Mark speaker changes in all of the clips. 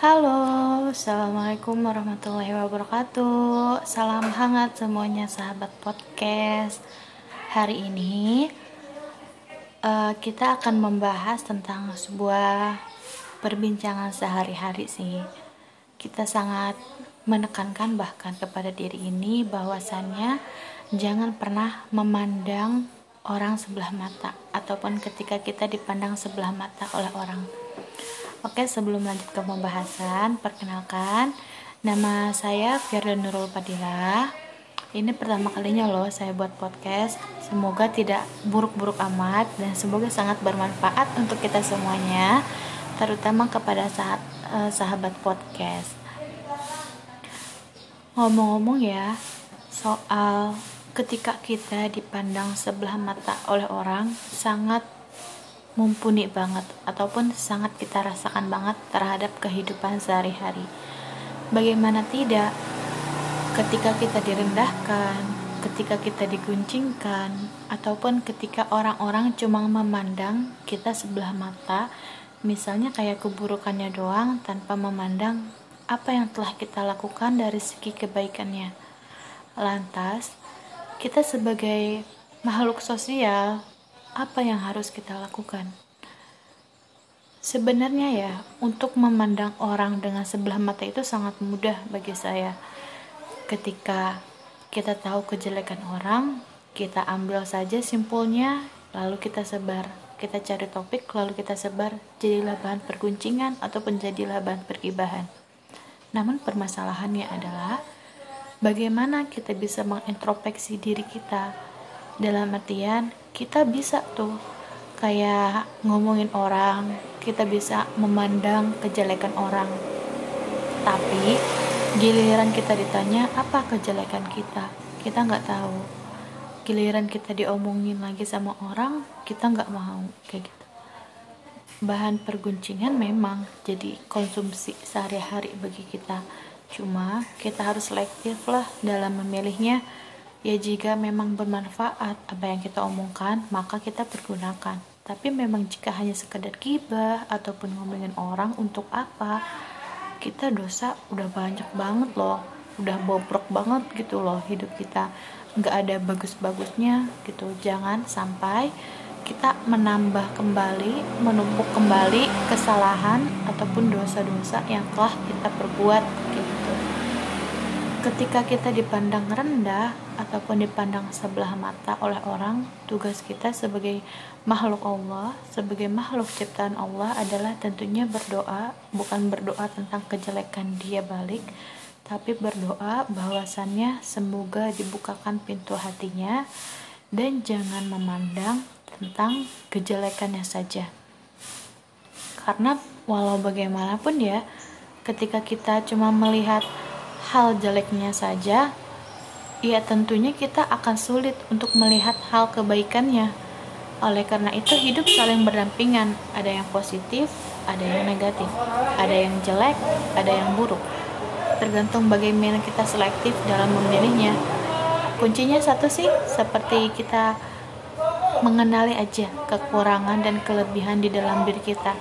Speaker 1: Halo, Assalamualaikum warahmatullahi wabarakatuh. Salam hangat semuanya sahabat podcast. Hari ini uh, kita akan membahas tentang sebuah perbincangan sehari-hari sih. Kita sangat menekankan bahkan kepada diri ini bahwasannya Jangan pernah memandang orang sebelah mata Ataupun ketika kita dipandang sebelah mata oleh orang Oke, sebelum lanjut ke pembahasan, perkenalkan nama saya Firda Nurul Padilla. Ini pertama kalinya loh saya buat podcast. Semoga tidak buruk-buruk amat dan semoga sangat bermanfaat untuk kita semuanya, terutama kepada saat, uh, sahabat podcast. Ngomong-ngomong ya, soal ketika kita dipandang sebelah mata oleh orang sangat mumpuni banget ataupun sangat kita rasakan banget terhadap kehidupan sehari-hari. Bagaimana tidak ketika kita direndahkan, ketika kita diguncingkan, ataupun ketika orang-orang cuma memandang kita sebelah mata, misalnya kayak keburukannya doang tanpa memandang apa yang telah kita lakukan dari segi kebaikannya. Lantas, kita sebagai makhluk sosial apa yang harus kita lakukan? Sebenarnya ya, untuk memandang orang dengan sebelah mata itu sangat mudah bagi saya. Ketika kita tahu kejelekan orang, kita ambil saja simpulnya, lalu kita sebar. Kita cari topik, lalu kita sebar, jadilah bahan perguncingan ataupun jadilah bahan pergibahan. Namun permasalahannya adalah bagaimana kita bisa mengintrospeksi diri kita dalam artian kita bisa tuh kayak ngomongin orang kita bisa memandang kejelekan orang. Tapi giliran kita ditanya apa kejelekan kita? Kita nggak tahu. Giliran kita diomongin lagi sama orang kita nggak mau kayak gitu. Bahan perguncingan memang jadi konsumsi sehari-hari bagi kita. Cuma kita harus selektif lah dalam memilihnya Ya jika memang bermanfaat apa yang kita omongkan, maka kita pergunakan. Tapi memang jika hanya sekedar gibah ataupun ngomongin orang untuk apa? Kita dosa udah banyak banget loh. Udah bobrok banget gitu loh hidup kita. Nggak ada bagus-bagusnya gitu. Jangan sampai kita menambah kembali, menumpuk kembali kesalahan ataupun dosa-dosa yang telah kita perbuat gitu ketika kita dipandang rendah ataupun dipandang sebelah mata oleh orang, tugas kita sebagai makhluk Allah, sebagai makhluk ciptaan Allah adalah tentunya berdoa, bukan berdoa tentang kejelekan dia balik, tapi berdoa bahwasannya semoga dibukakan pintu hatinya dan jangan memandang tentang kejelekannya saja. Karena walau bagaimanapun ya, ketika kita cuma melihat hal jeleknya saja, ya tentunya kita akan sulit untuk melihat hal kebaikannya. Oleh karena itu hidup saling berdampingan, ada yang positif, ada yang negatif, ada yang jelek, ada yang buruk. Tergantung bagaimana kita selektif dalam memilihnya. Kuncinya satu sih, seperti kita mengenali aja kekurangan dan kelebihan di dalam diri kita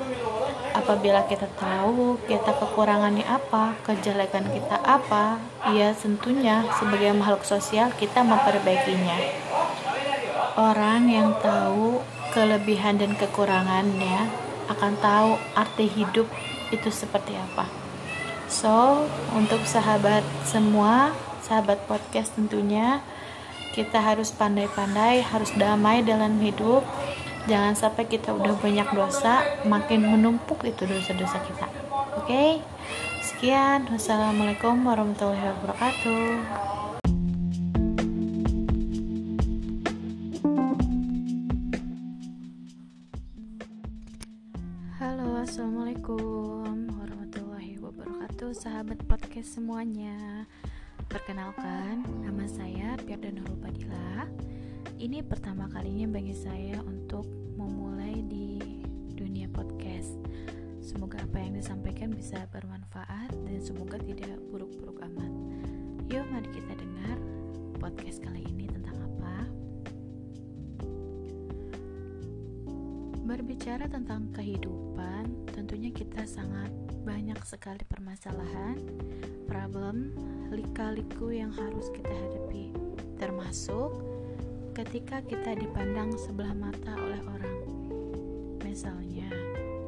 Speaker 1: apabila kita tahu kita kekurangannya apa, kejelekan kita apa, ya tentunya sebagai makhluk sosial kita memperbaikinya. Orang yang tahu kelebihan dan kekurangannya akan tahu arti hidup itu seperti apa. So, untuk sahabat semua, sahabat podcast tentunya kita harus pandai-pandai, harus damai dalam hidup jangan sampai kita udah banyak dosa makin menumpuk itu dosa-dosa kita oke okay? sekian wassalamualaikum warahmatullahi wabarakatuh Halo, assalamualaikum warahmatullahi wabarakatuh, sahabat podcast semuanya. Perkenalkan, nama saya Pierda Nurul Padilla ini pertama kalinya bagi saya untuk memulai di dunia podcast. Semoga apa yang disampaikan bisa bermanfaat dan semoga tidak buruk-buruk amat. Yuk, mari kita dengar podcast kali ini tentang apa. Berbicara tentang kehidupan, tentunya kita sangat banyak sekali permasalahan, problem, lika-liku yang harus kita hadapi, termasuk ketika kita dipandang sebelah mata oleh orang. Misalnya,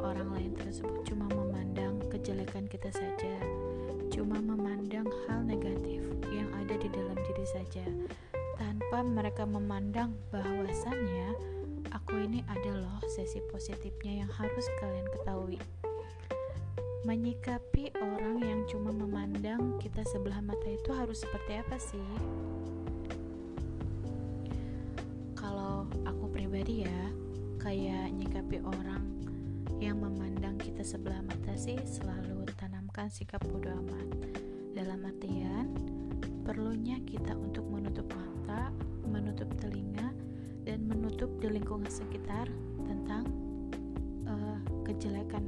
Speaker 1: orang lain tersebut cuma memandang kejelekan kita saja, cuma memandang hal negatif yang ada di dalam diri saja, tanpa mereka memandang bahwasannya aku ini ada loh sesi positifnya yang harus kalian ketahui. Menyikapi orang yang cuma memandang kita sebelah mata itu harus seperti apa sih? Pribadi ya, kayak nyikapi orang yang memandang kita sebelah mata sih selalu tanamkan sikap bodoh amat. Dalam artian, perlunya kita untuk menutup mata, menutup telinga, dan menutup di lingkungan sekitar tentang uh, kejelekan.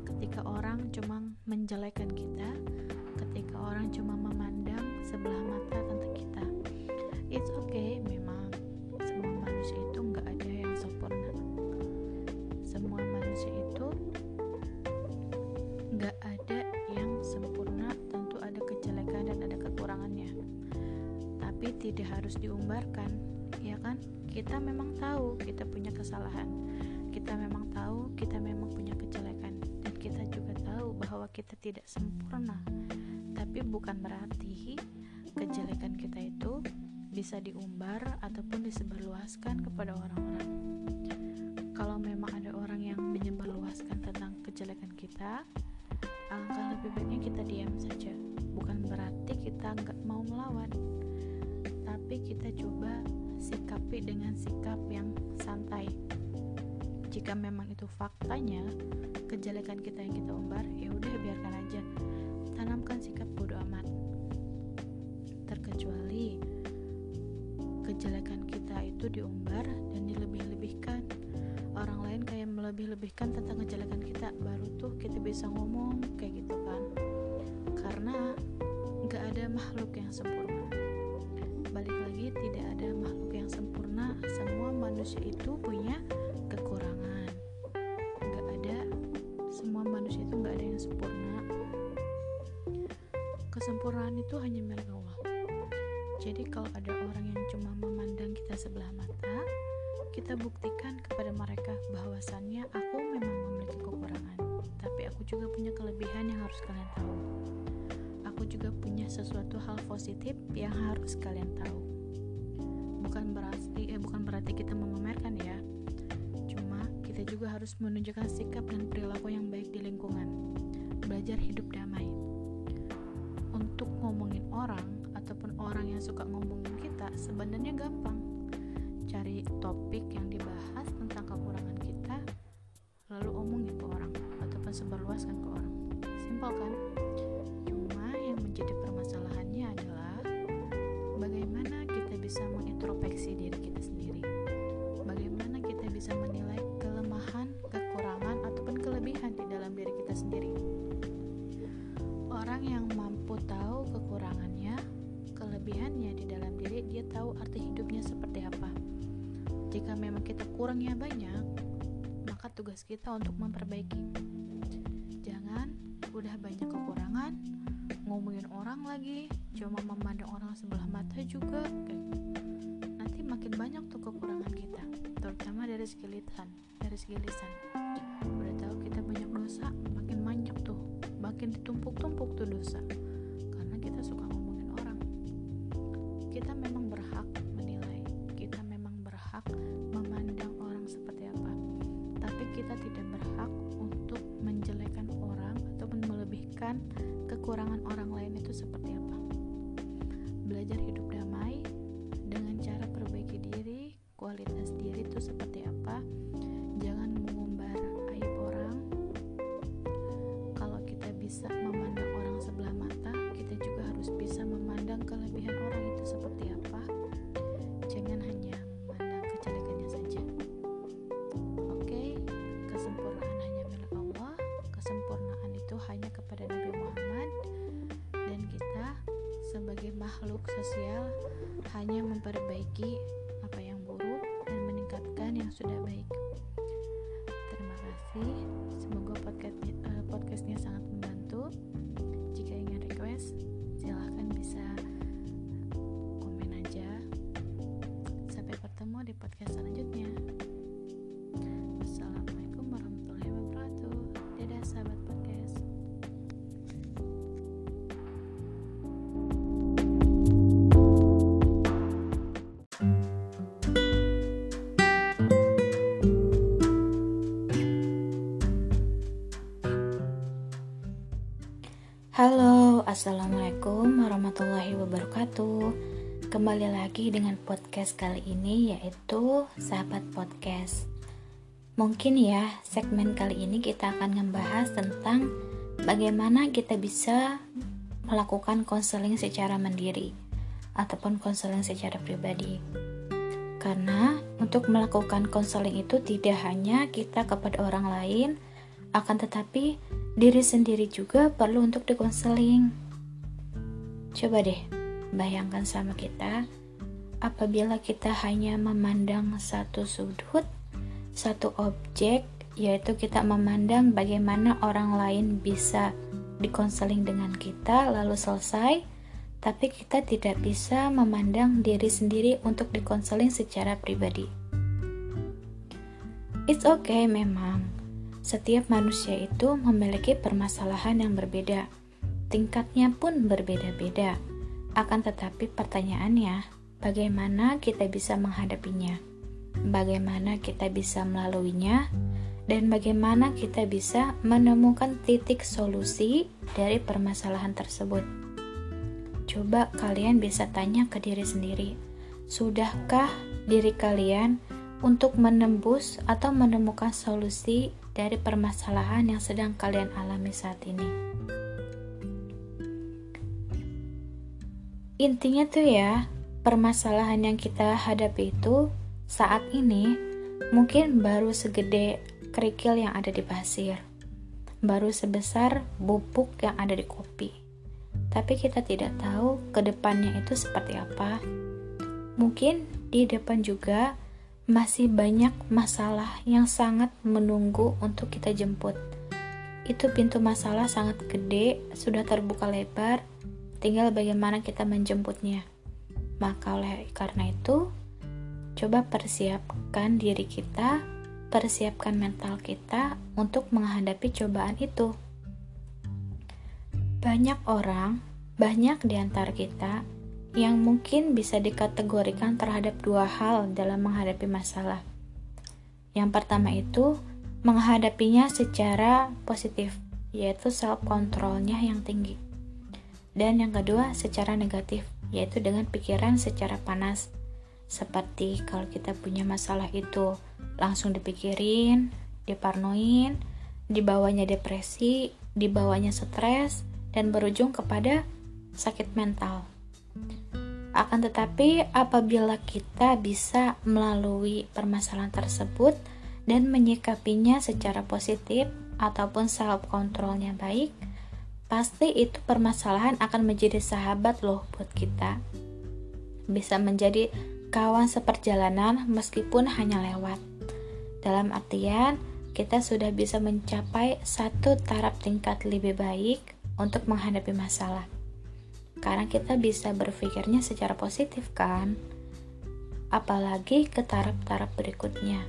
Speaker 1: Ketika orang cuma menjelekan kita, tidak harus diumbarkan ya kan? Kita memang tahu kita punya kesalahan. Kita memang tahu kita memang punya kejelekan. Dan kita juga tahu bahwa kita tidak sempurna. Tapi bukan berarti kejelekan kita itu bisa diumbar ataupun disebarluaskan kepada orang-orang. Kalau memang ada orang yang menyebarluaskan tentang kejelekan kita alangkah lebih baiknya kita diam saja. Bukan berarti kita nggak mau melawan tapi kita coba sikapi dengan sikap yang santai. Jika memang itu faktanya, kejelekan kita yang kita umbar, ya udah biarkan aja. Tanamkan sikap bodoh amat. Terkecuali kejelekan kita itu diumbar dan dilebih-lebihkan. Orang lain kayak melebih-lebihkan tentang kejelekan kita, baru tuh kita bisa ngomong kayak gitu kan. Karena nggak ada makhluk yang sempurna manusia itu punya kekurangan. Nggak ada semua manusia itu nggak ada yang sempurna. Kesempurnaan itu hanya milik Allah. Jadi kalau ada orang yang cuma memandang kita sebelah mata kita buktikan kepada mereka bahwasannya aku memang memiliki kekurangan. Tapi aku juga punya kelebihan yang harus kalian tahu. Aku juga punya sesuatu hal positif yang harus kalian tahu. Berarti eh bukan berarti kita memamerkan ya. Cuma kita juga harus menunjukkan sikap dan perilaku yang baik di lingkungan. Belajar hidup damai. Untuk ngomongin orang ataupun orang yang suka ngomongin kita sebenarnya gampang. Cari topik yang dibahas tentang kekurangan kita lalu omongin ke orang ataupun sebarluaskan ke orang. Simpel kan? Kita kurangnya banyak, maka tugas kita untuk memperbaiki. Jangan udah banyak kekurangan, ngomongin orang lagi cuma memandang orang sebelah mata juga nanti makin banyak tuh kekurangan kita terutama dari segi lisan dari segi lisan makhluk sosial hanya memperbaiki apa yang buruk dan meningkatkan yang sudah baik. Terima kasih. Assalamualaikum warahmatullahi wabarakatuh. Kembali lagi dengan podcast kali ini, yaitu Sahabat Podcast. Mungkin ya, segmen kali ini kita akan membahas tentang bagaimana kita bisa melakukan konseling secara mandiri ataupun konseling secara pribadi. Karena untuk melakukan konseling itu tidak hanya kita kepada orang lain, akan tetapi diri sendiri juga perlu untuk dikonseling. Coba deh, bayangkan sama kita, apabila kita hanya memandang satu sudut, satu objek, yaitu kita memandang bagaimana orang lain bisa dikonseling dengan kita, lalu selesai, tapi kita tidak bisa memandang diri sendiri untuk dikonseling secara pribadi. It's okay memang, setiap manusia itu memiliki permasalahan yang berbeda. Tingkatnya pun berbeda-beda. Akan tetapi pertanyaannya, bagaimana kita bisa menghadapinya? Bagaimana kita bisa melaluinya? Dan bagaimana kita bisa menemukan titik solusi dari permasalahan tersebut? Coba kalian bisa tanya ke diri sendiri, sudahkah diri kalian untuk menembus atau menemukan solusi dari permasalahan yang sedang kalian alami saat ini. Intinya tuh ya, permasalahan yang kita hadapi itu saat ini mungkin baru segede kerikil yang ada di pasir, baru sebesar bubuk yang ada di kopi. Tapi kita tidak tahu ke depannya itu seperti apa. Mungkin di depan juga masih banyak masalah yang sangat menunggu untuk kita jemput. Itu pintu masalah sangat gede, sudah terbuka lebar, tinggal bagaimana kita menjemputnya. Maka oleh karena itu, coba persiapkan diri kita, persiapkan mental kita untuk menghadapi cobaan itu. Banyak orang, banyak di antara kita yang mungkin bisa dikategorikan terhadap dua hal dalam menghadapi masalah. Yang pertama itu menghadapinya secara positif, yaitu self controlnya yang tinggi. Dan yang kedua secara negatif, yaitu dengan pikiran secara panas. Seperti kalau kita punya masalah itu langsung dipikirin, diparnoin, dibawanya depresi, dibawanya stres, dan berujung kepada sakit mental. Akan tetapi, apabila kita bisa melalui permasalahan tersebut dan menyikapinya secara positif ataupun self controlnya baik, pasti itu permasalahan akan menjadi sahabat loh buat kita. Bisa menjadi kawan seperjalanan meskipun hanya lewat. Dalam artian, kita sudah bisa mencapai satu taraf tingkat lebih baik untuk menghadapi masalah karena kita bisa berpikirnya secara positif kan apalagi ke taraf-taraf berikutnya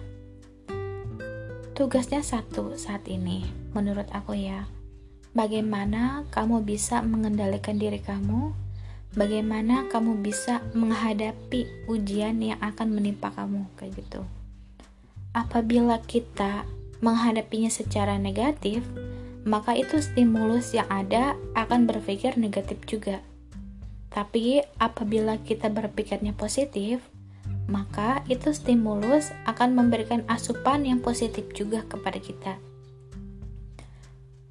Speaker 1: tugasnya satu saat ini menurut aku ya bagaimana kamu bisa mengendalikan diri kamu? Bagaimana kamu bisa menghadapi ujian yang akan menimpa kamu? Kayak gitu. Apabila kita menghadapinya secara negatif maka itu stimulus yang ada akan berpikir negatif juga. Tapi apabila kita berpikirnya positif, maka itu stimulus akan memberikan asupan yang positif juga kepada kita.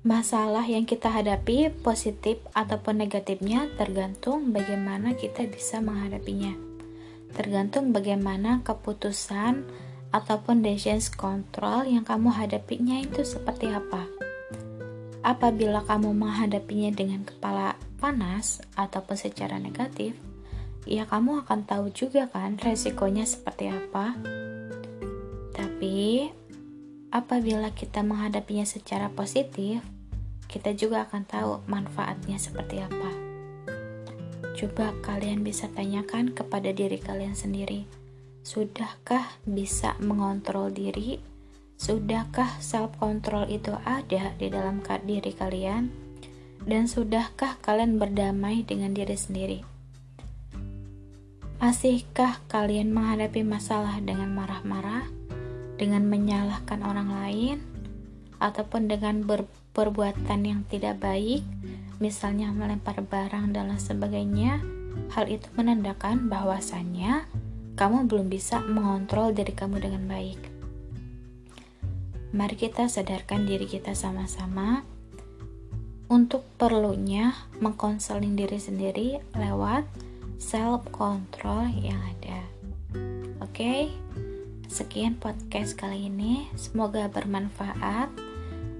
Speaker 1: Masalah yang kita hadapi, positif ataupun negatifnya, tergantung bagaimana kita bisa menghadapinya. Tergantung bagaimana keputusan ataupun decision control yang kamu hadapinya itu seperti apa. Apabila kamu menghadapinya dengan kepala panas ataupun secara negatif, ya kamu akan tahu juga kan resikonya seperti apa. Tapi apabila kita menghadapinya secara positif, kita juga akan tahu manfaatnya seperti apa. Coba kalian bisa tanyakan kepada diri kalian sendiri, sudahkah bisa mengontrol diri? Sudahkah self control itu ada di dalam diri kalian? Dan sudahkah kalian berdamai dengan diri sendiri? Masihkah kalian menghadapi masalah dengan marah-marah, dengan menyalahkan orang lain, ataupun dengan perbuatan yang tidak baik, misalnya melempar barang dan lain sebagainya? Hal itu menandakan bahwasannya kamu belum bisa mengontrol diri kamu dengan baik. Mari kita sadarkan diri kita sama-sama untuk perlunya mengkonseling diri sendiri lewat self control yang ada. Oke. Okay? Sekian podcast kali ini, semoga bermanfaat.